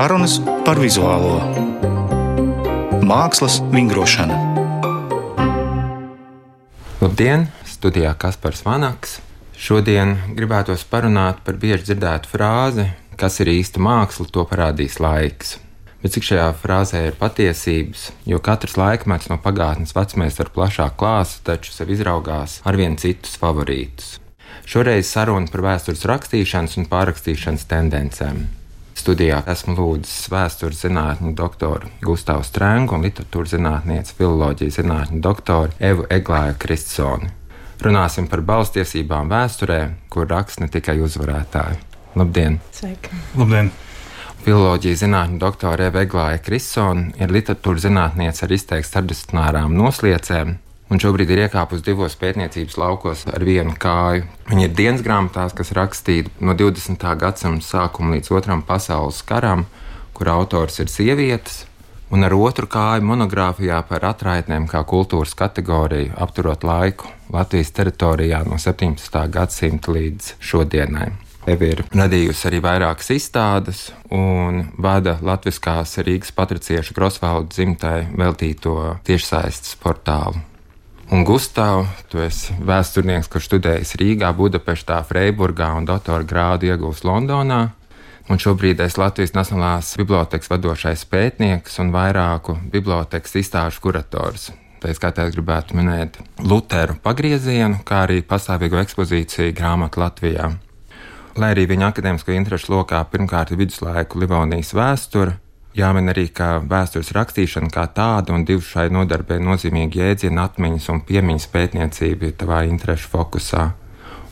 Sarunas par vizuālo mākslas vingrošanu. Labdien! Studijā Kaspars Vanaks. Šodien gribētos parunāt par bieži dzirdētu frāzi, kas ir īsta māksla, to parādīs laiks. Bet cik šajā frāzē ir patiesības, jo katrs laikmets no pagātnes vecmēs ar plašāku klāstu taču sev izraugās arvien citus favorītus. Šoreiz saruna par vēstures rakstīšanas un pārrakstīšanas tendencēm. Studijā esmu lūdzis vēstures zinātņu doktoru Gustavu Strēngu un literatūras zinātnieci filoloģijas zinātņu doktoru Evu Eglāju Kristsoni. Runāsim par balstiesībām vēsturē, kur raksta ne tikai uzvarētāji. Labdien! Sveiki! Labdien! Filoloģijas zinātņu doktora Eva Eglāja Kristsona ir literatūras zinātniece ar izteikti starpdisciplinārām nosliecēm, un šobrīd ir iekāpusi divos pētniecības laukos ar vienu kāju. Viņa ir dienas grāmatās, kas rakstīta no 20. gadsimta sākuma līdz Otram pasaules karam, kur autors ir sievietes, un ar otru kāju monogrāfijā par atraitnēm kā kultūras kategoriju, apturot laiku Latvijas teritorijā no 17. gadsimta līdz šodienai. Evi ir radījusi arī vairākas izstādes un vada Latviskās Rīgas patriciešu Grosvaldu dzimtai veltīto tiešsaistes portālu Un Gustavs, tu esi vēsturnieks, kurš studējis Rīgā, Budapeštā, Freiburgā un doktora grādu iegūst Londonā. Un šobrīd es Latvijas Nacionālās bibliotekas vadošais pētnieks un vairāku bibliotekas izstāžu kurators. Pēc kā es gribētu minēt Lutheru pagriezienu, kā arī pastāvīgo ekspozīciju grāmatu Latvijā. Lai arī viņa akadēmisko interešu lokā pirmkārt ir viduslaiku Livonijas vēsture, Jāmin arī, ka vēstures rakstīšana kā tāda un divu šai nodarbē nozīmīgi jēdzienu atmiņas un piemiņas pētniecība ir tavā interešu fokusā.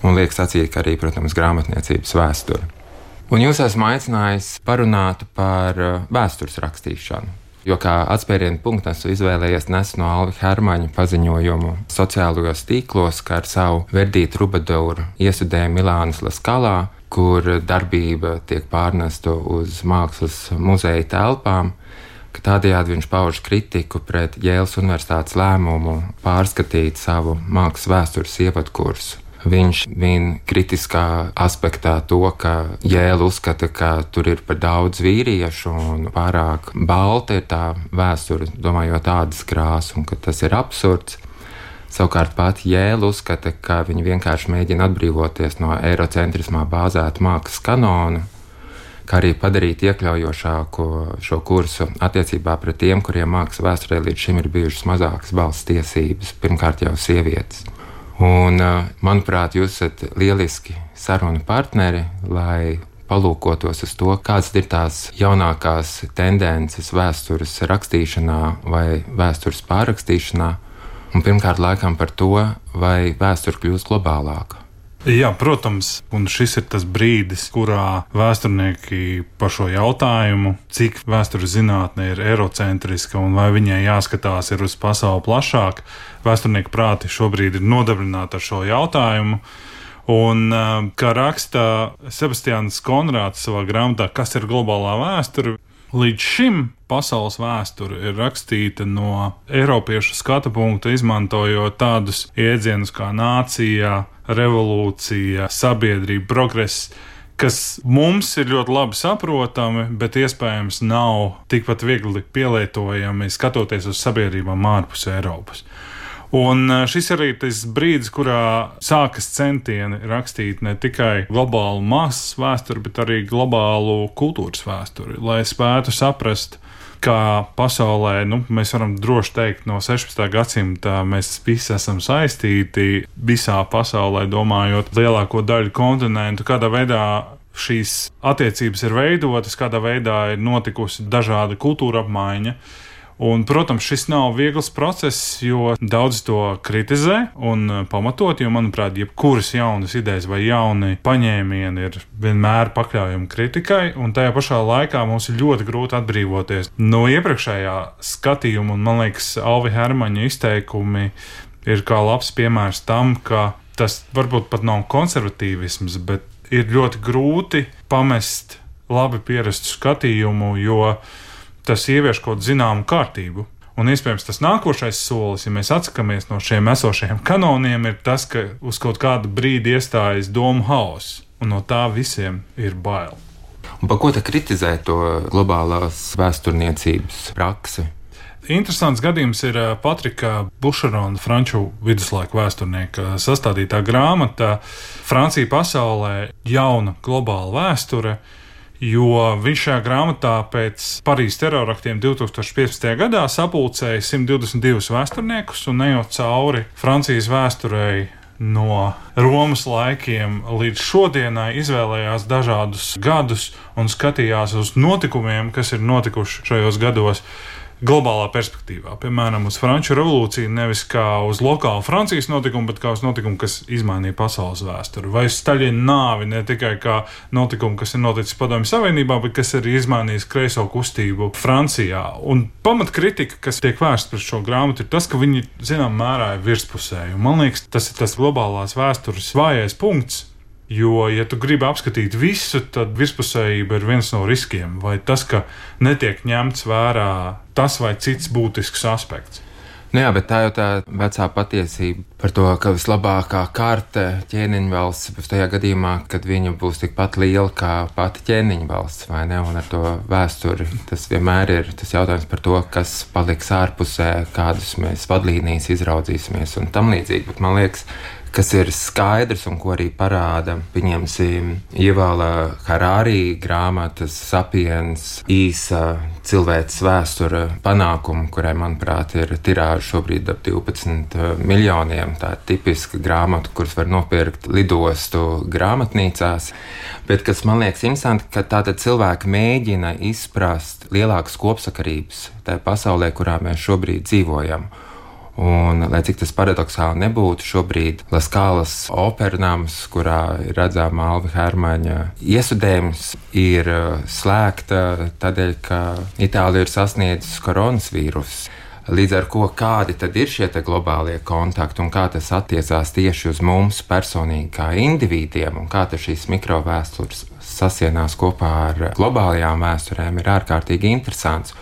Un liekas acīt, ka arī, protams, grāmatniecības vēsture. Un jūs esmu aicinājis parunāt par uh, vēstures rakstīšanu. Jo kā atspērienu punktu esmu izvēlējies nesen no Alva Hermaņa paziņojumu sociālajos tīklos, ka ar savu verdītu rubadoru iestudēja Milānas Laskalā kur darbība tiek pārnesta uz mākslas muzeja telpām. Tādējādi viņš pauž kritiku pret Jēlas Universitātes lēmumu pārskatīt savu mākslas vēstures ievadkursu. Viņš min kritiskā aspektā to, ka Jēla uzskata, ka tur ir par daudz vīriešu un pārāk balta ir tā vēsture, domājot tādas krāsas, un ka tas ir absurds. Savukārt pati Jēla uzskata, ka viņi vienkārši mēģina atbrīvoties no eirocentrismā bāzēta mākslas kanona, kā arī padarīt iekļaujošāku šo kursu attiecībā pret tiem, kuriem mākslas vēsturē līdz šim ir bijušas mazākas balss tiesības, pirmkārt jau sievietes. Un, manuprāt, jūs esat lieliski sarunu partneri, lai palūkotos uz to, kādas ir tās jaunākās tendences vēstures rakstīšanā vai vēstures pārrakstīšanā, Un pirmkārt, laikam par to, vai vēsture kļūst globālāka. Jā, protams, un šis ir tas brīdis, kurā vēsturnieki par šo jautājumu, cik vēstures zinātne ir eirocentriska un vai viņai jāskatās uz pasauli plašāk, vēsturnieku prāti šobrīd ir nodarbināti ar šo jautājumu. Un, kā raksta Sebastians Konrāds savā grāmatā, kas ir globālā vēsture, Līdz šim pasaules vēsture ir rakstīta no Eiropiešu skatu punkta, izmantojot tādus jēdzienus kā nācija, revolūcija, sabiedrība, progress, kas mums ir ļoti labi saprotami, bet iespējams nav tikpat viegli pielietojami skatoties uz sabiedrībām ārpus Eiropas. Un eh, šis arī ir tas brīdis, kurā sākas centieni rakstīt ne tikai globālu mākslas vēsturi, bet arī globālu kultūras vēsturi, lai spētu saprast, kā pasaulē, nu, mēs varam droši teikt, no 16. gadsimta mēs visi esam saistīti visā pasaulē, domājot lielāko daļu kontinentu, kādā veidā šīs attiecības ir veidotas, kādā veidā ir notikusi dažāda kultūra apmaiņa. Un, protams, šis nav viegls process, jo daudz to kritizē un uh, pamatot, jo, manuprāt, jebkuras jaunas idejas vai jauni paņēmieni ir vienmēr pakļaujami kritikai, un tajā pašā laikā mums ir ļoti grūti atbrīvoties. No iepriekšējā skatījuma, un man liekas, Alvi Hermaņa izteikumi ir kā labs piemērs tam, ka tas varbūt pat nav konservatīvisms, bet ir ļoti grūti pamest labi pierastu skatījumu, jo tas ievieš kaut zināmu kārtību. Un iespējams tas nākošais solis, ja mēs atsakāmies no šiem esošajiem kanoniem, ir tas, ka uz kaut kādu brīdi iestājas domu hauss, un no tā visiem ir bail. Un par ko te kritizē to globālās vēsturniecības praksi? Interesants gadījums ir Patrika Bušerona, franču viduslaiku vēsturnieka sastādītā grāmata Francija pasaulē - jauna globāla vēsture. Jo viņš šajā grāmatā pēc Parīzes teroraktiem 2015. gadā sapulcēja 122 vēsturniekus un ejot cauri Francijas vēsturei no Romas laikiem līdz šodienai izvēlējās dažādus gadus un skatījās uz notikumiem, kas ir notikuši šajos gados globālā perspektīvā. Piemēram, uz Franču revolūciju nevis kā uz lokālu Francijas notikumu, bet kā uz notikumu, kas izmainīja pasaules vēsturi. Vai Staļina nāvi ne tikai kā notikumu, kas ir noticis Padomju Savienībā, bet kas arī izmainījis kreiso kustību Francijā. Un pamatkritika, kas tiek vērsta pret šo grāmatu, ir tas, ka viņi zināmā mērā ir virspusēji. Man liekas, tas ir tas globālās vēstures vājais punkts Jo, ja tu gribi apskatīt visu, tad virspusējība ir viens no riskiem. Vai tas, ka netiek ņemts vērā tas vai cits būtisks aspekts. Nu jā, bet tā jau tā vecā patiesība par to, ka vislabākā karte ķēniņa valsts tajā gadījumā, kad viņa būs tikpat liela kā pati ķēniņa valsts, vai ne? Un ar to vēsturi tas vienmēr ir tas jautājums par to, kas paliks ārpusē, kādas mēs vadlīnijas izraudzīsimies un tam līdzīgi. Bet man liekas, kas ir skaidrs un ko arī parāda, pieņemsim, ievēlā Harārī grāmatas sapiens īsa cilvēces vēsture panākumu, kurai, manuprāt, ir tirāža šobrīd ap 12 miljoniem. Tā ir tipiska grāmata, kuras var nopirkt lidostu grāmatnīcās. Bet kas man liekas interesanti, ka tātad cilvēki mēģina izprast lielākas kopsakarības tajā pasaulē, kurā mēs šobrīd dzīvojam. Un, lai cik tas paradoxāli nebūtu, šobrīd Laskālas opernams, kurā ir redzama Alva Hermaņa iesudējums, ir uh, slēgta tādēļ, ka Itālija ir sasniedzis koronavīrusu. Līdz ar to, kādi tad ir šie globālie kontakti un kā tas attiecās tieši uz mums personīgi, kā individiem, un kā šīs mikrovēstures sasienās kopā ar globālajām vēsturēm, ir ārkārtīgi interesants.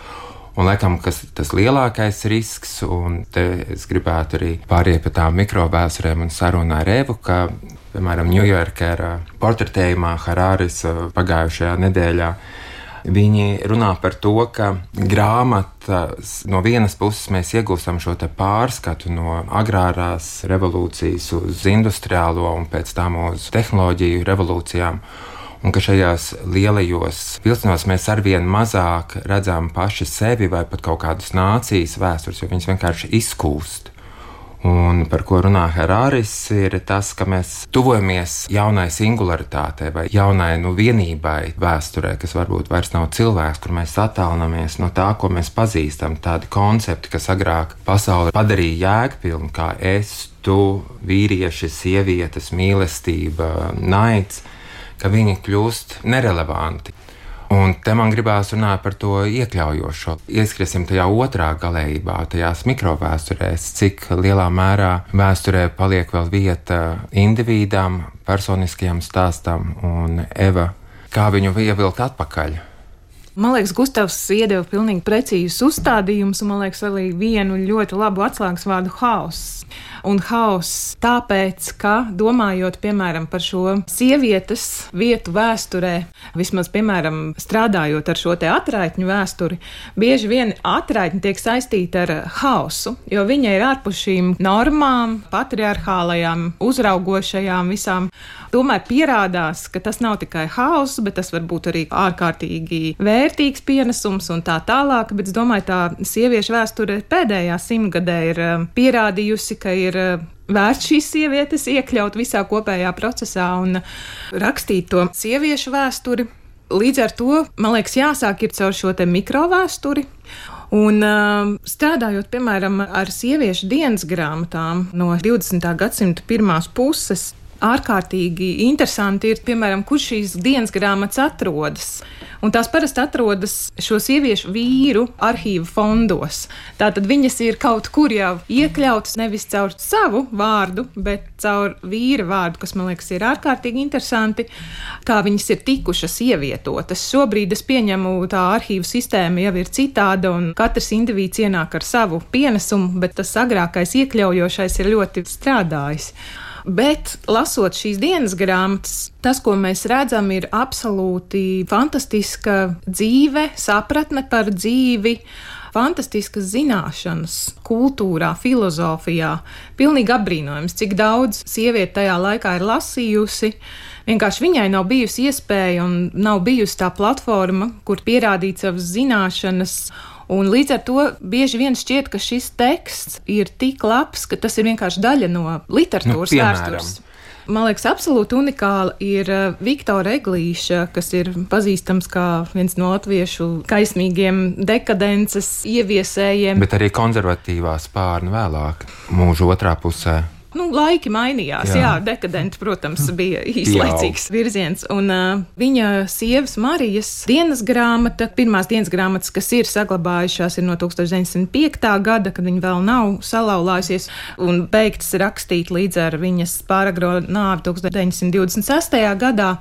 Un, laikam, kas tas lielākais risks, un te es gribētu arī pāriet pie tām mikrovēsturēm un sarunā ar Evu, ka, piemēram, Ņujorkā portretējumā Harāris uh, pagājušajā nedēļā. Viņi runā par to, ka grāmatas no vienas puses mēs iegūstam šo pārskatu no agrārās revolūcijas uz industriālo un pēc tam uz tehnoloģiju revolūcijām un ka šajās lielajos vilcienos mēs arvien mazāk redzam paši sevi vai pat kaut kādas nācijas vēstures, jo viņas vienkārši izkūst. Un par ko runā Herāris, ir tas, ka mēs tuvojamies jaunai singularitātei vai jaunai nu, vienībai vēsturē, kas varbūt vairs nav cilvēks, kur mēs attālinamies no tā, ko mēs pazīstam. Tādi koncepti, kas agrāk pasauli padarīja jēgpilnu, kā es, tu, vīrieši, sievietes, mīlestība, naids ka viņi kļūst nerelevanti. Un te man gribās runāt par to iekļaujošo. Ieskriesim tajā otrā galējībā, tajās mikrovēsturēs, cik lielā mērā vēsturē paliek vēl vieta individam, personiskajam stāstam un Eva, kā viņu ievilkt atpakaļ. Man liekas, Gustavs iedeva pilnīgi precīzus uzstādījumus, un man liekas, arī vienu ļoti labu atslēgas vārdu - haoss un hauss. Tāpēc, ka domājot piemēram par šo sievietes vietu vēsturē, vismaz piemēram strādājot ar šo te atraitņu vēsturi, bieži vien atraitņi tiek saistīti ar hausu, jo viņa ir ārpus šīm normām, patriarchālajām, uzraugošajām visām. Tomēr pierādās, ka tas nav tikai hauss, bet tas var būt arī ārkārtīgi vērtīgs pienesums un tā tālāk. Bet es domāju, tā sieviešu vēsture pēdējā simtgadē ir um, pierādījusi, ka ir uh, vērts šīs sievietes iekļaut visā kopējā procesā un rakstīt to sieviešu vēsturi. Līdz ar to, man liekas, jāsāk ir caur šo mikrovēsturi. Un uh, strādājot, piemēram, ar sieviešu dienas grāmatām no 20. gadsimta pirmās puses, ārkārtīgi interesanti ir, piemēram, kur šīs dienas grāmatas atrodas. Un tās parasti atrodas šo sieviešu vīru arhīvu fondos. Tātad viņas ir kaut kur jau iekļautas nevis caur savu vārdu, bet caur vīra vārdu, kas man liekas ir ārkārtīgi interesanti, kā viņas ir tikušas ievietotas. Šobrīd es pieņemu, tā arhīvu sistēma jau ir citāda, un katrs indivīds ienāk ar savu pienesumu, bet tas agrākais iekļaujošais ir ļoti strādājis. Bet, lasot šīs dienas grāmatas, tas, ko mēs redzam, ir absolūti fantastiska dzīve, sapratne par dzīvi fantastiskas zināšanas, kultūrā, filozofijā. Pilnīgi apbrīnojams, cik daudz sieviete tajā laikā ir lasījusi. Vienkārši viņai nav bijusi iespēja un nav bijusi tā platforma, kur pierādīt savas zināšanas Un līdz ar to bieži vien šķiet, ka šis teksts ir tik labs, ka tas ir vienkārši daļa no literatūras nu, vēstures. Man liekas, absolūti unikāla ir eh, Viktora Eglīša, kas ir pazīstams kā viens no latviešu kaismīgiem dekadences ieviesējiem. Bet arī konservatīvā spārna vēlāk, mūža otrā pusē nu, laiki mainījās. Jā, jā dekadenti, protams, bija īslaicīgs virziens. Un uh, viņa sievas Marijas dienas grāmata, pirmās dienas grāmatas, kas ir saglabājušās, ir no 1905. gada, kad viņa vēl nav salauzājusies un beigts rakstīt līdz ar viņas pāragro nāvi 1926. gadā.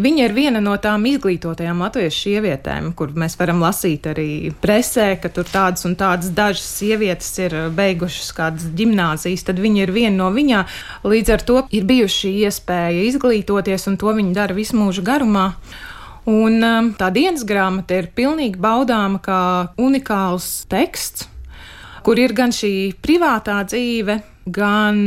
Viņa ir viena no tām izglītotajām latviešu sievietēm, kur mēs varam lasīt arī presē, ka tur tādas un tādas dažas sievietes ir beigušas kādas gimnāzijas, tad viņa ir viena no viņām. Līdz ar to ir bijuši iespēja izglītoties, un to viņa dara visu mūžu garumā. Un um, tā dienas grāmata ir pilnīgi baudāma kā unikāls teksts, kur ir gan šī privātā dzīve, gan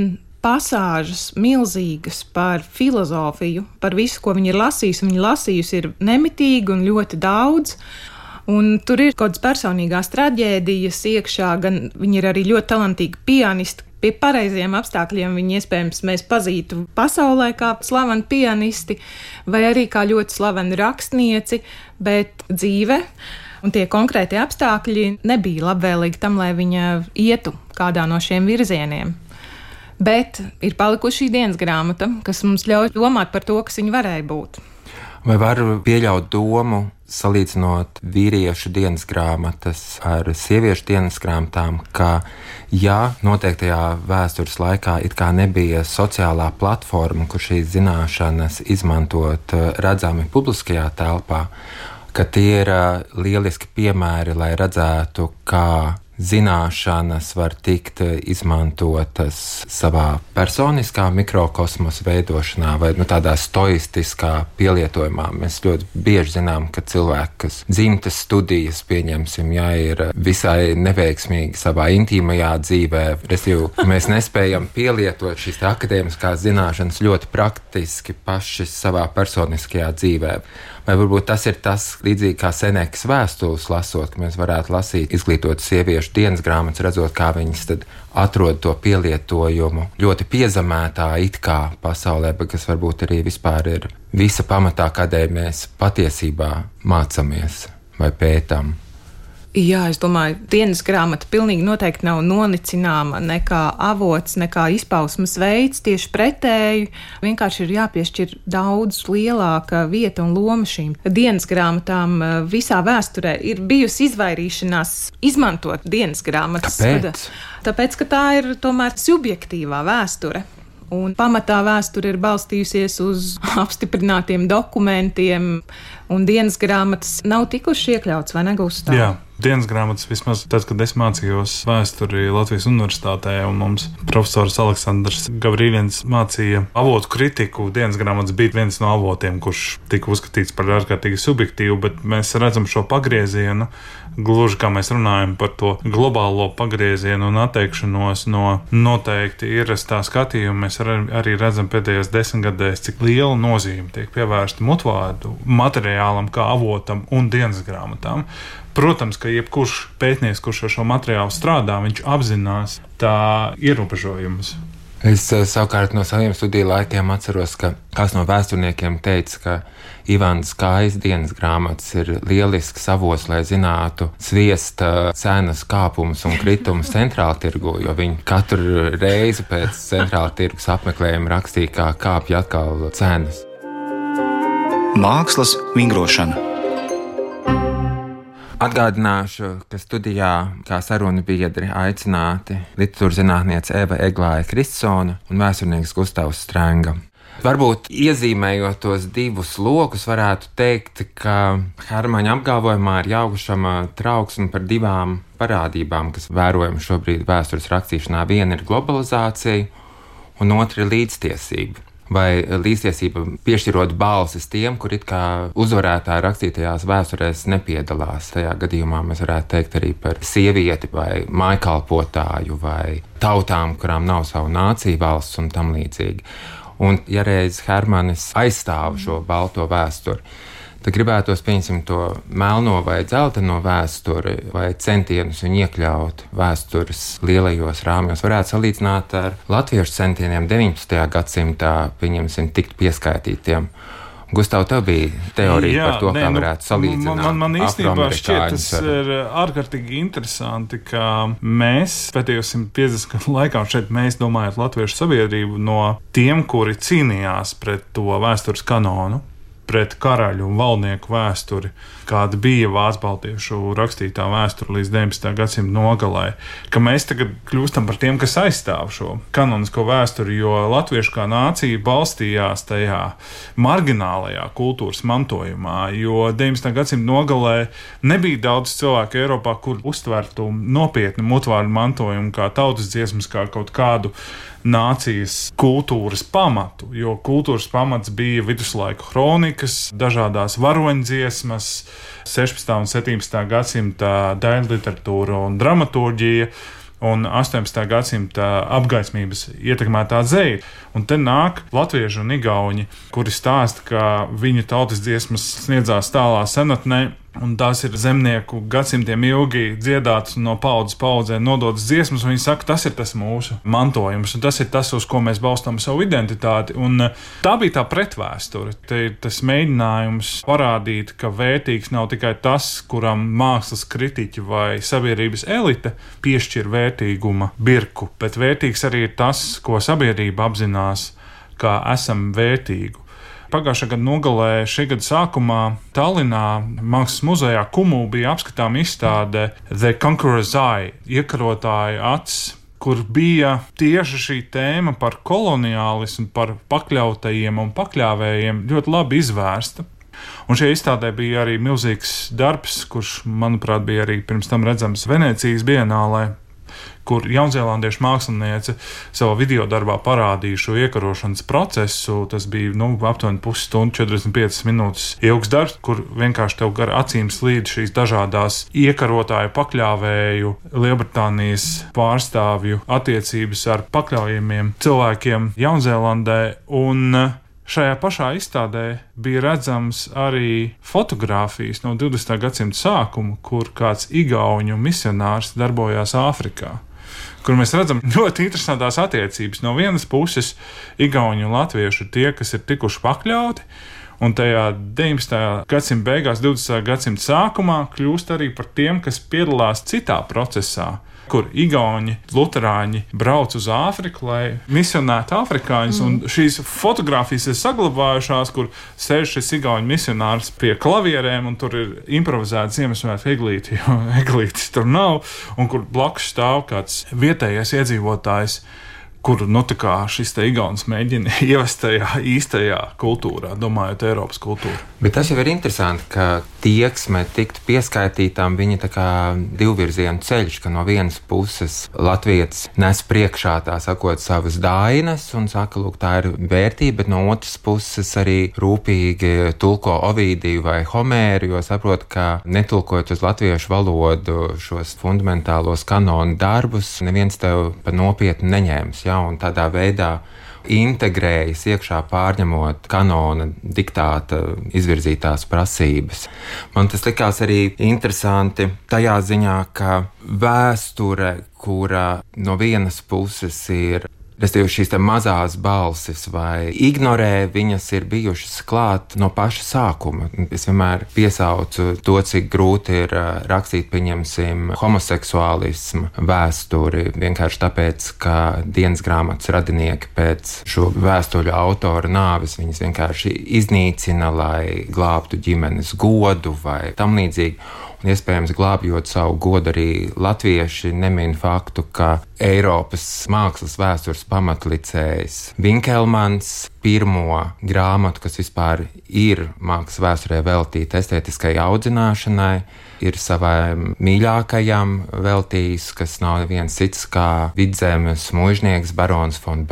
pasāžas milzīgas par filozofiju, par visu, ko viņa ir lasījusi. Viņa lasījusi ir nemitīgi un ļoti daudz. Un tur ir kaut kādas personīgās traģēdijas iekšā, gan viņa ir arī ļoti talantīga pianiste. Pie pareiziem apstākļiem viņa iespējams mēs pazītu pasaulē kā slavenu pianisti, vai arī kā ļoti slavenu rakstnieci, bet dzīve un tie konkrētie apstākļi nebija labvēlīgi tam, lai viņa ietu kādā no šiem virzieniem. Bet ir palikusi šī dienas grāmata, kas mums ļauj domāt par to, kas viņa varēja būt. Vai var pieļaut domu, salīdzinot vīriešu dienas grāmatas ar sieviešu dienas grāmatām, ka, ja noteiktajā vēstures laikā it kā nebija sociālā platforma, kur šīs zināšanas izmantot eh, redzami publiskajā telpā, ka tie ir eh, lieliski piemēri, lai redzētu, kā zināšanas var tikt izmantotas savā personiskā mikrokosmosa veidošanā vai nu, tādā stoistiskā pielietojumā. Mēs ļoti bieži zinām, ka cilvēki, kas dzimtas studijas, pieņemsim, jā, ir visai neveiksmīgi savā intīmajā dzīvē, respektīvi, mēs nespējam pielietot šīs akadēmiskās zināšanas ļoti praktiski paši savā personiskajā dzīvē. Vai varbūt tas ir tas, līdzīgi kā senēkas vēstules lasot, ka mēs varētu lasīt izglītotu sieviešu dienas grāmatas, redzot, kā viņas atrod to pielietojumu ļoti piezemētā it kā pasaulē, bet kas varbūt arī vispār ir visa pamatā, kādēļ mēs patiesībā mācāmies vai pētām. Jā, es domāju, dienas grāmata pilnīgi noteikti nav nonicināma nekā avots, nekā izpausmes veids. Tieši pretēji, vienkārši ir jāpiešķir daudz lielāka vieta un loma šīm dienas grāmatām. Visā vēsturē ir bijusi izvairīšanās izmantot dienas grāmatas. Kāpēc? Kad, tāpēc, ka tā ir tomēr subjektīvā vēsture. Un pamatā vēsture ir balstījusies uz apstiprinātiem dokumentiem, un dienas grāmatas nav tikušas iekļautas vai negūstas. Dienas grāmatas vismaz tad, kad es mācījos vēsturi Latvijas Universitātē, un mums profesors Aleksandrs Gavrīļins mācīja avotu kritiku. Dienas grāmatas bija viens no avotiem, kurš tika uzskatīts par ārkārtīgi subjektīvu, bet mēs redzam šo pagriezienu gluži kā mēs runājam par to globālo pagriezienu un atteikšanos no noteikti ierastā skatījuma, mēs arī redzam pēdējos desmitgadēs, cik liela nozīme tiek pievērsta mutvārdu materiālam, kā avotam un dienas grāmatām. Protams, ka jebkurš pētnieks, kurš ar šo materiālu strādā, viņš apzinās tā ierobežojumus. Es eh, savukārt no saviem studiju laikiem atceros, ka kāds no vēsturniekiem teica, ka Ivāns Kājas dienas grāmatas ir lielisks avots, lai zinātu sviesta cenas kāpumus un kritumus centrāla tirgu, jo viņi katru reizi pēc centrāla tirgus apmeklējuma rakstīja, kā kāpj atkal cenas. Mākslas vingrošana. Atgādināšu, ka studijā kā sarunu biedri aicināti literatūras zinātniece Eva Eglāja Kristsona un vēsturnieks Gustavs Strēnga. Varbūt iezīmējot tos divus lokus, varētu teikt, ka Hermaņa apgalvojumā ir jaukušama trauksme par divām parādībām, kas vērojama šobrīd vēstures rakstīšanā. Viena ir globalizācija, un otra ir līdztiesība. Vai līdztiesība piešķirot balsis tiem, kur it kā uzvarētāji rakstītajās vēsturēs nepiedalās. Tajā gadījumā mēs varētu teikt arī par sievieti vai maikalpotāju vai tautām, kurām nav savu nāciju valsts un tam līdzīgi. Un ja reiz Hermanis aizstāv šo balto vēsturi, tad gribētos pieņemt to melno vai dzelteno vēsturi, vai centienus viņu iekļaut vēstures lielajos rāmjos. Varētu salīdzināt ar latviešu centieniem 19. gadsimtā, pieņemsim, tikt pieskaitītiem. Gustav, tev bija teorija Jā, par to, nē, kā nu, varētu salīdzināt. Man, man, man īstenībā šķiet, tas ar... ir ārkārtīgi interesanti, ka mēs pēdējos 150 gadu laikā, šeit mēs domājam latviešu sabiedrību no tiem, kuri cīnījās pret to vēstures kanonu pret karaļu un valdnieku vēsturi, kāda bija Vācu baltiešu rakstītā vēsture līdz 19. gadsimta nogalē, ka mēs tagad kļūstam par tiem, kas aizstāv šo kanonisko vēsturi, jo latviešu kā nācija balstījās tajā marginālajā kultūras mantojumā, jo 19. gadsimta nogalē nebija daudz cilvēku Eiropā, kur uztvertu nopietnu mutvārdu mantojumu kā tautas dziesmas, kā kaut kādu nācijas kultūras pamatu, jo kultūras pamats bija viduslaiku kronikas, dažādas varoņdziesmas, 16. un 17. gadsimta daļu literatūra un dramaturģija un 18. gadsimta apgaismības ietekmētā dzeja. Un te nāk latvieši un igauni, kuri stāsta, ka viņu tautas dziesmas sniedzās tālā senatnē Un tās ir zemnieku gadsimtiem ilgi dziedātas un no paudzes paudzē nodotas dziesmas. Viņi saka, tas ir tas mūsu mantojums, un tas ir tas, uz ko mēs balstām savu identitāti. Un eh, tā bija tā pretvēsture. Te ir tas mēģinājums parādīt, ka vērtīgs nav tikai tas, kuram mākslas kritiķi vai sabiedrības elite piešķir vērtīguma birku, bet vērtīgs arī ir tas, ko sabiedrība apzinās, kā esam vērtīgu. Pagājušā gada nogalē, šī gada sākumā Tallinā Mākslas muzejā Kumu bija apskatāma izstāde The Conqueror's Eye - iekarotāja acis kur bija tieši šī tēma par koloniālismu, par pakļautajiem un pakļāvējiem ļoti labi izvērsta. Un šajā izstādē bija arī milzīgs darbs, kurš, manuprāt, bija arī pirms tam redzams Venecijas bienālē kur jaunzēlandiešu māksliniece savā video darbā parādīja šo iekarošanas procesu. Tas bija nu, aptuveni pusstundu, 45 minūtes ilgs darbs, kur vienkārši tev gar acīm slīd šīs dažādas iekarotāju, pakļāvēju, Lielbritānijas pārstāvju attiecības ar pakļaujamiem cilvēkiem Jaunzēlandē. Un Šajā pašā izstādē bija redzams arī fotografijas no 20. gadsimta sākuma, kur kāds igauņu misionārs darbojās Āfrikā kur mēs redzam ļoti interesantas attiecības. No vienas puses, Igauni un Latvieši ir tie, kas ir tikuši pakļauti. Un tajā 19. gadsimta beigās, 20. gadsimta sākumā kļūst arī par tiem, kas piedalās citā procesā, kur Igauni, Lutāņi brauc uz Āfriku, lai misionētu afrikāņus. Mm. Šīs fotogrāfijas ir saglabājušās, kur sēž šis Igauni misionārs pie klavierēm, un tur ir improvizēta Ziemassvētku eglīte, jo eglītes tur nav, un kur blakus stāv kāds vietējais iedzīvotājs kur nu, šis Igaunis mēģina ievest tajā īstajā kultūrā, domājot Eiropas kultūru. Bet tas jau ir interesanti, ka tieksme tikt pieskaitītām viņa tā kā divvirzienu ceļš, ka no vienas puses Latvijas nes priekšā tā sakot savas dainas un saka, lūk, tā ir vērtība, bet no otras puses arī rūpīgi tulko Ovidiju vai Homēru, jo saprot, ka netulkojot uz latviešu valodu šos fundamentālos kanonu darbus, neviens tev pa nopietni neņēmis. Ja? Ja, un tādā veidā integrējas iekšā, pārņemot kanona diktāta izvirzītās prasības. Man tas likās arī interesanti tajā ziņā, ka vēsture, kura no vienas puses ir Respektīvi, šīs mazās balsis vai ignorē, viņas ir bijušas klāt no paša sākuma. Es vienmēr piesaucu to, cik grūti ir rakstīt, pieņemsim, homoseksuālismu vēsturi. Vienkārši tāpēc, ka dienas grāmatas radinieki pēc šo vēstuļu autora nāves viņas vienkārši iznīcina, lai glābtu ģimenes godu vai tam līdzīgi. Iespējams, glābjot savu godu, arī latvieši nemin faktu, ka Eiropas mākslas vēstures pamatlicējs Vinkelmans pirmo grāmatu, kas vispār ir mākslas vēsturē veltīta estētiskai audzināšanai, ir savai mīļākajam veltījis, kas nav neviens cits kā vidzemes mūžnieks Barons von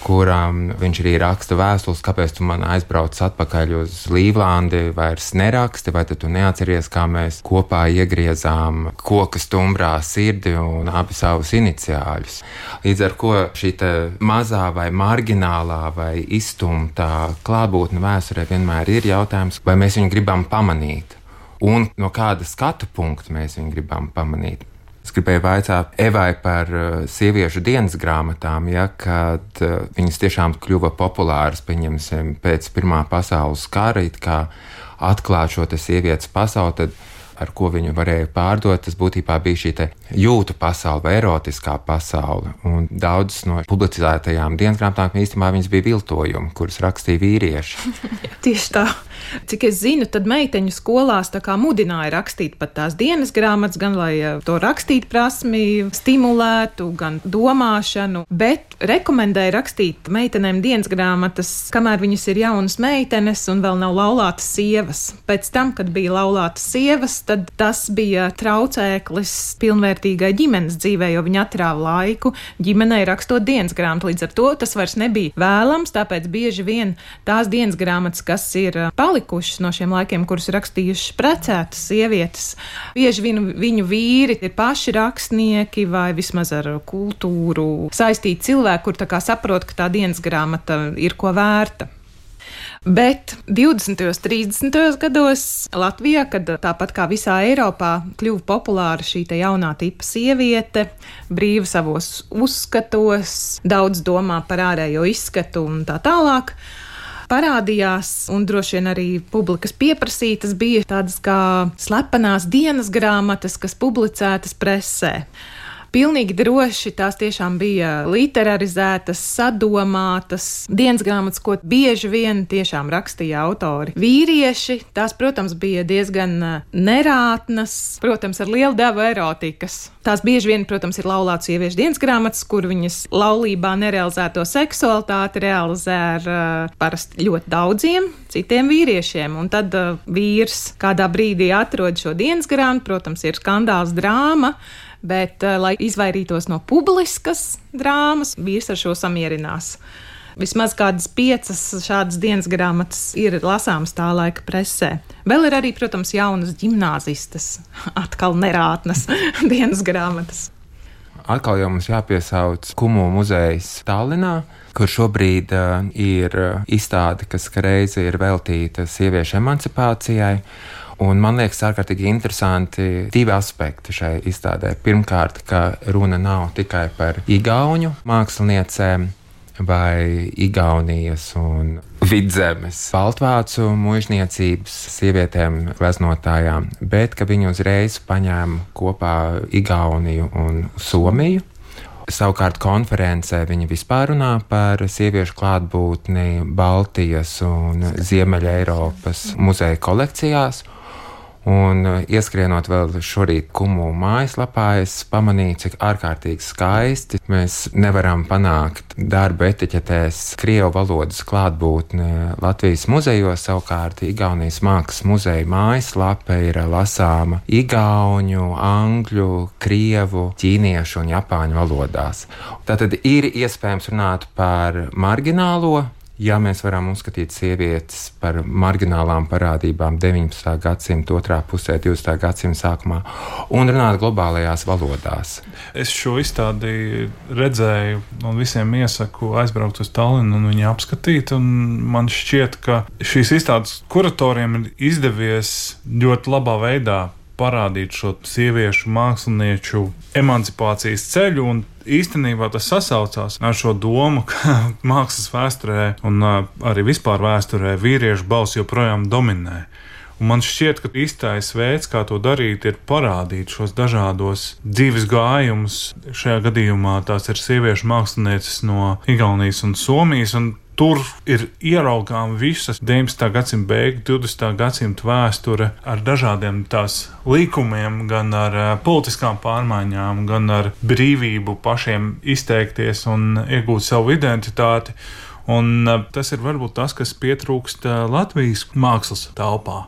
Kuram viņš arī raksta vēstules, kāpēc tu man aizbrauc atpakaļ uz Līvlandi, vairs neraksti, vai tu neatceries, kā mēs kopā iegriezām koka stumbrā sirdi un abi savus iniciāļus. Līdz ar to šī mazā vai marginālā vai izstumtā klātbūtne vēsturē vienmēr ir jautājums, vai mēs viņu gribam pamanīt. Un no kāda skatu punkta mēs viņu gribam pamanīt. Es gribēju jautāt Evai par uh, sieviešu dienas grāmatām, ja, kad uh, viņas tiešām kļuva populāras, pieņemsim, pēc Pirmā pasaules kara, kā atklāt šo sievietes pasauli. Tad ar ko viņu varēja pārdot, tas būtībā bija šī jūtu pasaule vai erotiskā pasaule. Un daudzas no publicētajām dienas grāmatām īstenībā bija viltojumi, kurus rakstīja vīrieši. Tieši tā. Cik es zinu, tad meiteņu skolās mudināja rakstīt pat tās dienas grāmatas, gan lai eh, to rakstīt prasmi stimulētu, gan domāšanu, bet rekomendēja rakstīt meitenēm dienas grāmatas, kamēr viņas ir jaunas meitenes un vēl nav laulātas sievas. Pēc tam, kad bija laulātas sievas, tad tas bija traucēklis pilnvērtīgai ģimenes dzīvē, jo viņi atrāva laiku ģimenei rakstot dienas grāmatu. Līdz ar to tas vairs nebija vēlams, tāpēc bieži vien tās dienas grāmatas, kas ir palikušas, palikušas no šiem laikiem, kurus rakstījušas precētas sievietes. Bieži vien viņu vīri ir paši rakstnieki vai vismaz ar kultūru saistīti cilvēki, kur saprot, ka tā dienas grāmata ir ko vērta. Bet 20. un 30. gados Latvijā, kad tāpat kā visā Eiropā kļuva populāra šī jaunā tipa sieviete, brīva savos uzskatos, daudz domā par ārējo izskatu un tā tālāk parādījās, un droši vien arī publikas pieprasītas, bija tādas kā slepenās dienas grāmatas, kas publicētas presē. Pilnīgi droši tās tiešām bija literarizētas, sadomātas dienas grāmatas, ko bieži vien tiešām rakstīja autori. Vīrieši, tās, protams, bija diezgan eh, nerātnas, protams, ar lielu devu erotikas. Tās bieži vien, protams, ir laulātu sieviešu dienas grāmatas, kur viņas laulībā nerealizēto seksualitāti realizē ar uh, parasti ļoti daudziem citiem vīriešiem. Un tad uh, vīrs kādā brīdī atrod šo dienas grāmatu, protams, ir skandāls drāma bet, uh, lai izvairītos no publiskas drāmas, vīrs ar šo samierinās. Vismaz kādas piecas šādas dienas grāmatas ir lasāmas tā laika presē. Vēl ir arī, protams, jaunas gimnāzistas, atkal nerātnas dienas grāmatas. Atkal jau mums jāpiesauc Kumu muzejs Tallinā, kur šobrīd uh, ir izstāde, kas reizi ir veltīta sieviešu emancipācijai. Un man liekas, ārkārtīgi interesanti divi aspekti šai izstādē. Pirmkārt, ka runa nav tikai par igauņu māksliniecēm vai Igaunijas un vidzemes baltvācu mūžniecības sievietēm, gleznotājām, bet ka viņi uzreiz paņēma kopā Igauniju un Somiju. Savukārt konferencē viņi vispār runā par sieviešu klātbūtni Baltijas un Ziemeļa Eiropas muzeja kolekcijās. Un uh, ieskrienot vēl šorīt kumu mājaslapā, es pamanīju, cik ārkārtīgi skaisti mēs nevaram panākt darba etiķetēs krievu valodas klātbūtni Latvijas muzejos. Savukārt Igaunijas mākslas muzeja mājaslapa ir lasāma igauņu, angļu, krievu, ķīniešu un japāņu valodās. Tātad ir iespējams runāt par marginālo ja mēs varam uzskatīt sievietes par marginālām parādībām 19. gadsimta otrā pusē, 20. gadsimta sākumā, un runāt globālajās valodās. Es šo izstādi redzēju, un visiem iesaku aizbraukt uz Tallinu un viņu apskatīt. Un man šķiet, ka šīs izstādes kuratoriem ir izdevies ļoti labā veidā parādīt šo sieviešu mākslinieču emancipācijas ceļu. Īstenībā tas sasaucās ar šo domu, ka mākslas vēsturē un arī vispār vēsturē vīriešu balss joprojām dominē. Un man šķiet, ka īstais veids, kā to darīt, ir parādīt šos dažādos dzīves gājumus. Šajā gadījumā tās ir sieviešu mākslinieces no Igaunijas un Somijas. Un tur ir ieraugām visas 19. gadsimta beigu, 20. gadsimta vēsture ar dažādiem tās likumiem, gan ar uh, politiskām pārmaiņām, gan ar brīvību pašiem izteikties un iegūt savu identitāti. Un uh, tas ir varbūt tas, kas pietrūkst uh, Latvijas mākslas telpā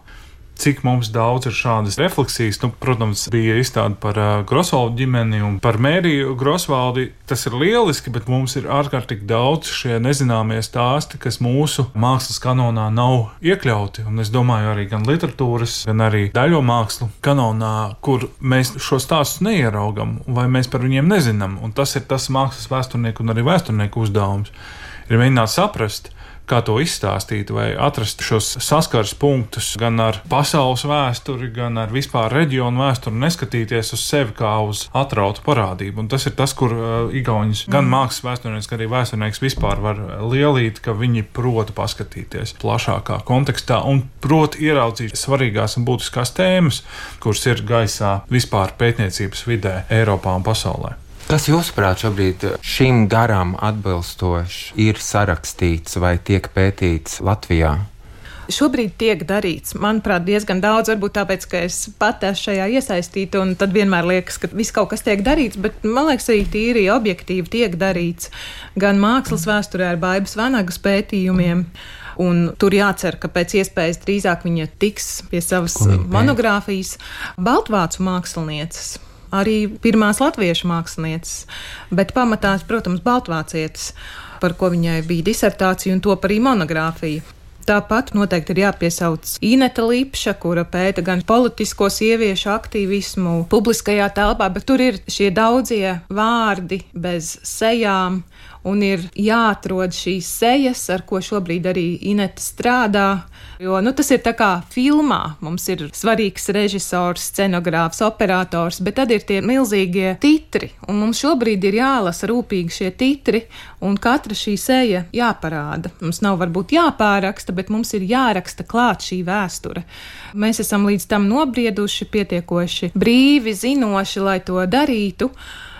cik mums daudz ir šādas refleksijas. Nu, protams, bija izstāde par uh, Grosvaldu ģimeni un par Mēriju Grosvaldi. Tas ir lieliski, bet mums ir ārkārtīgi daudz šie nezināmie stāsti, kas mūsu mākslas kanonā nav iekļauti. Un es domāju, arī gan literatūras, gan arī daļo mākslu kanonā, kur mēs šo stāstu neieraugam, vai mēs par viņiem nezinām. Un tas ir tas mākslas vēsturnieku un arī vēsturnieku uzdevums. Ir mēģināt saprast, kā to izstāstīt, vai atrast šos saskars punktus gan ar pasaules vēsturi, gan ar vispār reģionu vēsturi, neskatīties uz sevi kā uz atrautu parādību. Un tas ir tas, kur uh, Igaunijas gan mm. mākslas vēsturnieks, gan arī vēsturnieks vispār var lielīt, ka viņi prot paskatīties plašākā kontekstā un prot ieraudzīt svarīgās un būtiskās tēmas, kuras ir gaisā vispār pētniecības vidē Eiropā un pasaulē. Kas jūsuprāt šobrīd šim garam atbilstoši ir sarakstīts vai tiek pētīts Latvijā? Šobrīd tiek darīts, manuprāt, diezgan daudz, varbūt tāpēc, ka es pati esmu šajā iesaistīta, un tad vienmēr liekas, ka viss kaut kas tiek darīts, bet man liekas, arī tīri objektīvi tiek darīts. Gan mākslas vēsturē ar Baibas Vanagas pētījumiem. Un tur jācer, ka pēc iespējas drīzāk viņa tiks pie savas monogrāfijas Baltvācu mākslinieces arī pirmās latviešu mākslinieces, bet pamatā, protams, baltvācietis, par ko viņai bija disertācija un top arī monogrāfija. Tāpat noteikti ir jāpiesauc Ineta Lipša, kura pēta gan politisko sieviešu aktīvismu publiskajā telpā, bet tur ir šie daudzie vārdi bez sejām, un ir jāatrod šīs sejas, ar ko šobrīd arī Ineta strādā. Jo nu, tas ir kā filmā. Mums ir svarīgs režisors, scenogrāfs, operators, bet tad ir tie milzīgie titri. Un mums šobrīd ir jālasa rūpīgi šie titri, un katra šī seja jāparāda. Mums nav varbūt jāpāraksta, bet mums ir jāraksta klāt šī vēsture. Mēs esam līdz tam nobrieduši, pietiekoši brīvi, zinoši, lai to darītu.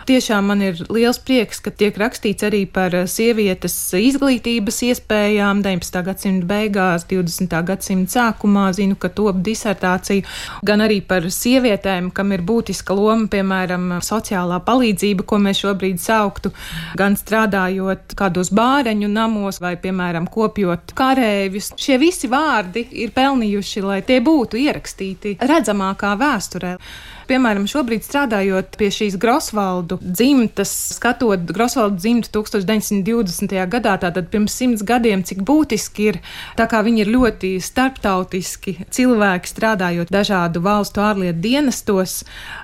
Tiešām man ir liels prieks, ka tiek rakstīts arī par eh, sievietes izglītības iespējām 19. gadsimta beigās, 20. gadsimta sākumā. Zinu, ka top disertācija gan arī par sievietēm, kam ir būtiska loma, piemēram, sociālā palīdzība, ko mēs šobrīd sauktu, gan strādājot kādos bāreņu namos vai, piemēram, kopjot karēvis. Šie visi vārdi ir pelnījuši, lai tie būtu ierakstīti redzamākā vēsturē piemēram, šobrīd strādājot pie šīs Grosvaldu dzimtas, skatot Grosvaldu dzimtu 1920. gadā, tātad pirms simts gadiem, cik būtiski ir, tā kā viņi ir ļoti starptautiski cilvēki strādājot dažādu valstu ārlietu dienestos.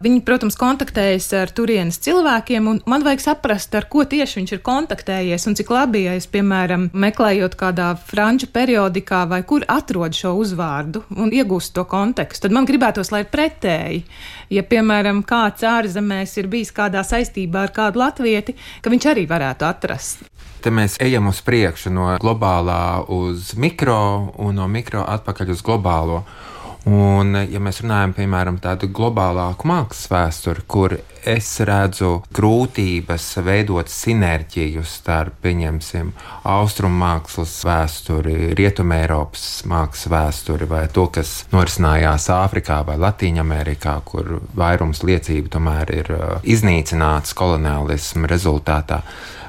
Viņi, protams, kontaktējas ar turienes cilvēkiem, un man vajag saprast, ar ko tieši viņš ir kontaktējies, un cik labi, ja es, piemēram, meklējot kādā franču periodikā vai kur atrod šo uzvārdu un iegūst to kontekstu, tad man gribētos, lai ir pretēji ja, piemēram, kāds ārzemēs ir bijis kādā saistībā ar kādu latvieti, ka viņš arī varētu atrast. Te mēs ejam uz priekšu no globālā uz mikro un no mikro atpakaļ uz globālo. Un, ja mēs runājam piemēram tādu globālāku mākslas vēsturi, kur es redzu grūtības veidot sinerģiju starp, pieņemsim, austrumu mākslas vēsturi, rietumē Eiropas mākslas vēsturi vai to, kas norisinājās Āfrikā vai Latīņamerikā, kur vairums liecību tomēr ir uh, iznīcināts koloniālismu rezultātā.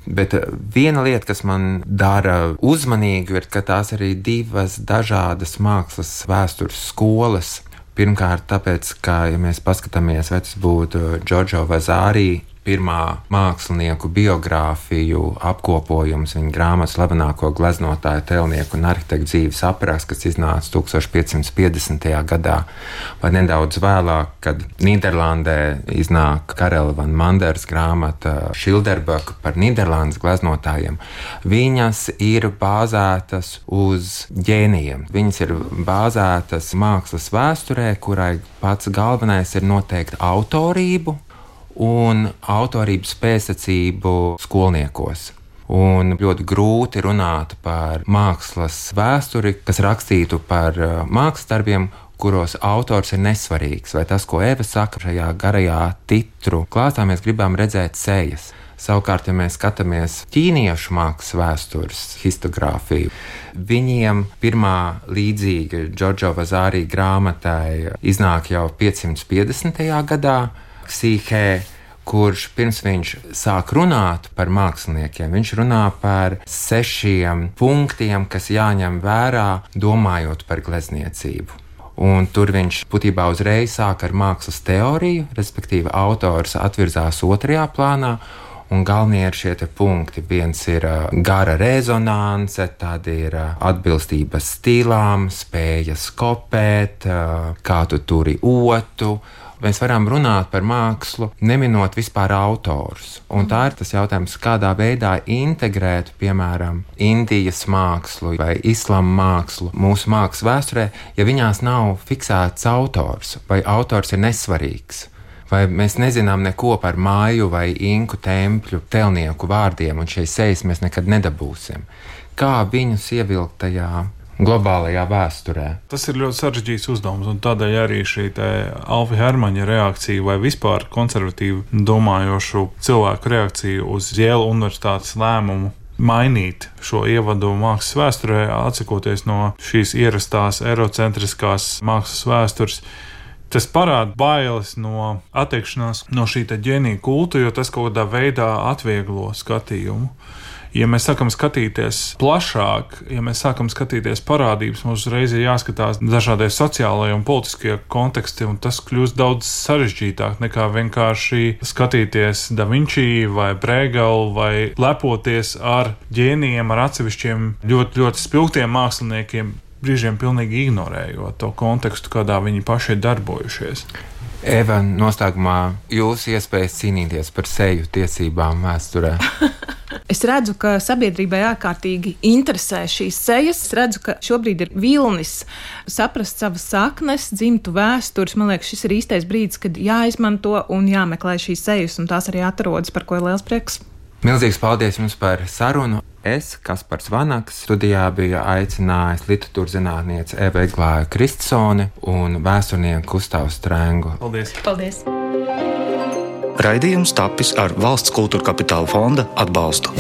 Bet eh, viena lieta, kas man dara uzmanīgu, ir, ka tās arī divas dažādas mākslas vēstures skolas. Pirmkārt, tāpēc, ka, ja mēs paskatāmies, vai tas būtu Džordžo Vazārī pirmā mākslinieku biogrāfiju apkopojums, viņa grāmatas slavenāko gleznotāju, tēlnieku un arhitektu dzīves apraksts, kas iznāca 1550. gadā, vai nedaudz vēlāk, kad Nīderlandē iznāk Karela van Manders grāmata Šilderbaka par Nīderlandes gleznotājiem. Viņas ir bāzētas uz ģēnijiem. Viņas ir bāzētas mākslas vēsturē, kurai pats galvenais ir noteikt autorību un autorības pēctecību skolniekos. Un ļoti grūti runāt par mākslas vēsturi, kas rakstītu par uh, mākslas darbiem, kuros autors ir nesvarīgs. Vai tas, ko Eva saka šajā garajā titru klāstā, mēs gribam redzēt sejas. Savukārt, ja mēs skatāmies ķīniešu mākslas vēstures histogrāfiju, viņiem pirmā līdzīga Džordžo Vazārī grāmatai iznāk jau 550. gadā. Ksīhē, kurš pirms viņš sāk runāt par māksliniekiem, viņš runā par sešiem punktiem, kas jāņem vērā, domājot par glezniecību. Un tur viņš būtībā uzreiz sāk ar mākslas teoriju, respektīvi, autors atvirzās otrajā plānā. Un galvenie ir šie punkti. Viens ir uh, gara rezonance, tad ir uh, atbilstība stilām, spēja skopēt, uh, kā tu turi otru mēs varam runāt par mākslu, neminot vispār autors. Un tā ir tas jautājums, kādā veidā integrēt, piemēram, Indijas mākslu vai islāma mākslu mūsu mākslas vēsturē, ja viņās nav fiksēts autors vai autors ir nesvarīgs. Vai mēs nezinām neko par māju vai inku tempļu telnieku vārdiem, un šīs sejas mēs nekad nedabūsim. Kā viņus ievilkt tajā globālajā vēsturē. Tas ir ļoti sarežģīts uzdevums, un tādēļ arī šī Alfa Hermaņa reakcija vai vispār konservatīvi domājošu cilvēku reakcija uz Jēla universitātes lēmumu mainīt šo ievadu mākslas vēsturē, atsakoties no šīs ierastās eirocentriskās mākslas vēstures. Tas parāda bailes no attiekšanās no šī ģēnija kulta, jo tas kaut kādā veidā atvieglo skatījumu ja mēs sākam skatīties plašāk, ja mēs sākam skatīties parādības, mums uzreiz ir jāskatās dažādie sociālajie un politiskie konteksti, un tas kļūst daudz sarežģītāk nekā vienkārši skatīties Da Vinci vai Brēgalu vai lepoties ar ģēnijiem, ar atsevišķiem ļoti, ļoti spilgtiem māksliniekiem. Brīžiem pilnīgi ignorējot to kontekstu, kādā viņi paši ir darbojušies. Eva, noslēgumā jūsu iespējas cīnīties par seju tiesībām vēsturē. Es redzu, ka sabiedrībai ārkārtīgi interesē šīs sejas. Es redzu, ka šobrīd ir vilnis saprast savas saknes, dzimtu vēstures. Man liekas, šis ir īstais brīdis, kad jāizmanto un jāmeklē šīs sejas, un tās arī atrodas, par ko ir liels prieks. Milzīgs paldies jums par sarunu. Es, Kaspars Vanaks, studijā biju aicinājis literatūras zinātnieci Eva Eglāju Kristsoni un vēsturnieku Gustavu Strēngu. Paldies! Paldies. Raidījums tapis ar valsts kultūra kapitāla fonda atbalstu.